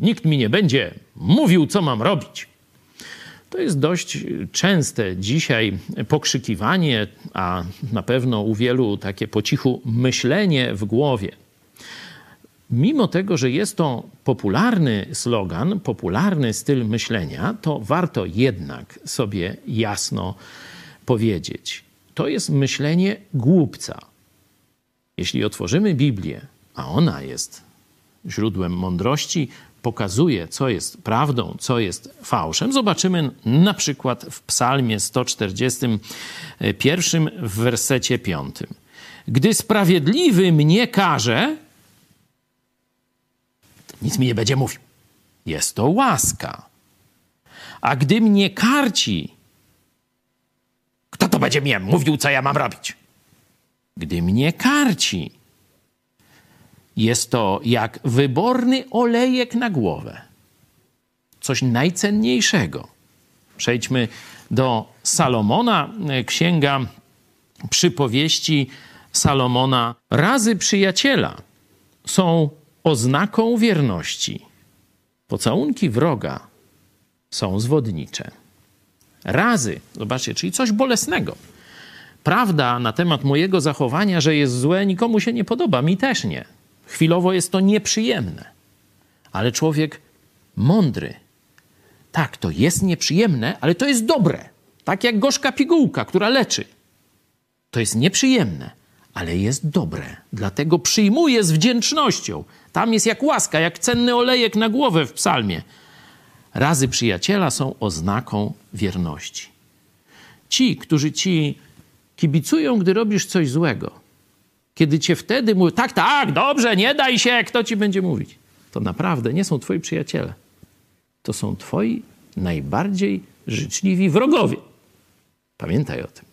Nikt mi nie będzie mówił, co mam robić. To jest dość częste dzisiaj pokrzykiwanie, a na pewno u wielu takie po cichu myślenie w głowie. Mimo tego, że jest to popularny slogan, popularny styl myślenia, to warto jednak sobie jasno powiedzieć: to jest myślenie głupca. Jeśli otworzymy Biblię, a ona jest źródłem mądrości, pokazuje, co jest prawdą, co jest fałszem, zobaczymy na przykład w Psalmie 141 w wersecie 5. Gdy sprawiedliwy mnie każe, nic mi nie będzie mówił. Jest to łaska. A gdy mnie karci, kto to będzie mnie mówił, co ja mam robić? Gdy mnie karci, jest to jak wyborny olejek na głowę. Coś najcenniejszego. Przejdźmy do Salomona, księga przypowieści Salomona. Razy przyjaciela są oznaką wierności. Pocałunki wroga są zwodnicze. Razy, zobaczcie, czyli coś bolesnego. Prawda na temat mojego zachowania, że jest złe, nikomu się nie podoba, mi też nie. Chwilowo jest to nieprzyjemne. Ale człowiek mądry, tak, to jest nieprzyjemne, ale to jest dobre. Tak jak gorzka pigułka, która leczy. To jest nieprzyjemne, ale jest dobre. Dlatego przyjmuję z wdzięcznością. Tam jest jak łaska, jak cenny olejek na głowę w psalmie. Razy przyjaciela są oznaką wierności. Ci, którzy ci kibicują, gdy robisz coś złego, kiedy cię wtedy mówią, tak, tak, dobrze, nie daj się, kto ci będzie mówić, to naprawdę nie są twoi przyjaciele. To są twoi najbardziej życzliwi wrogowie. Pamiętaj o tym.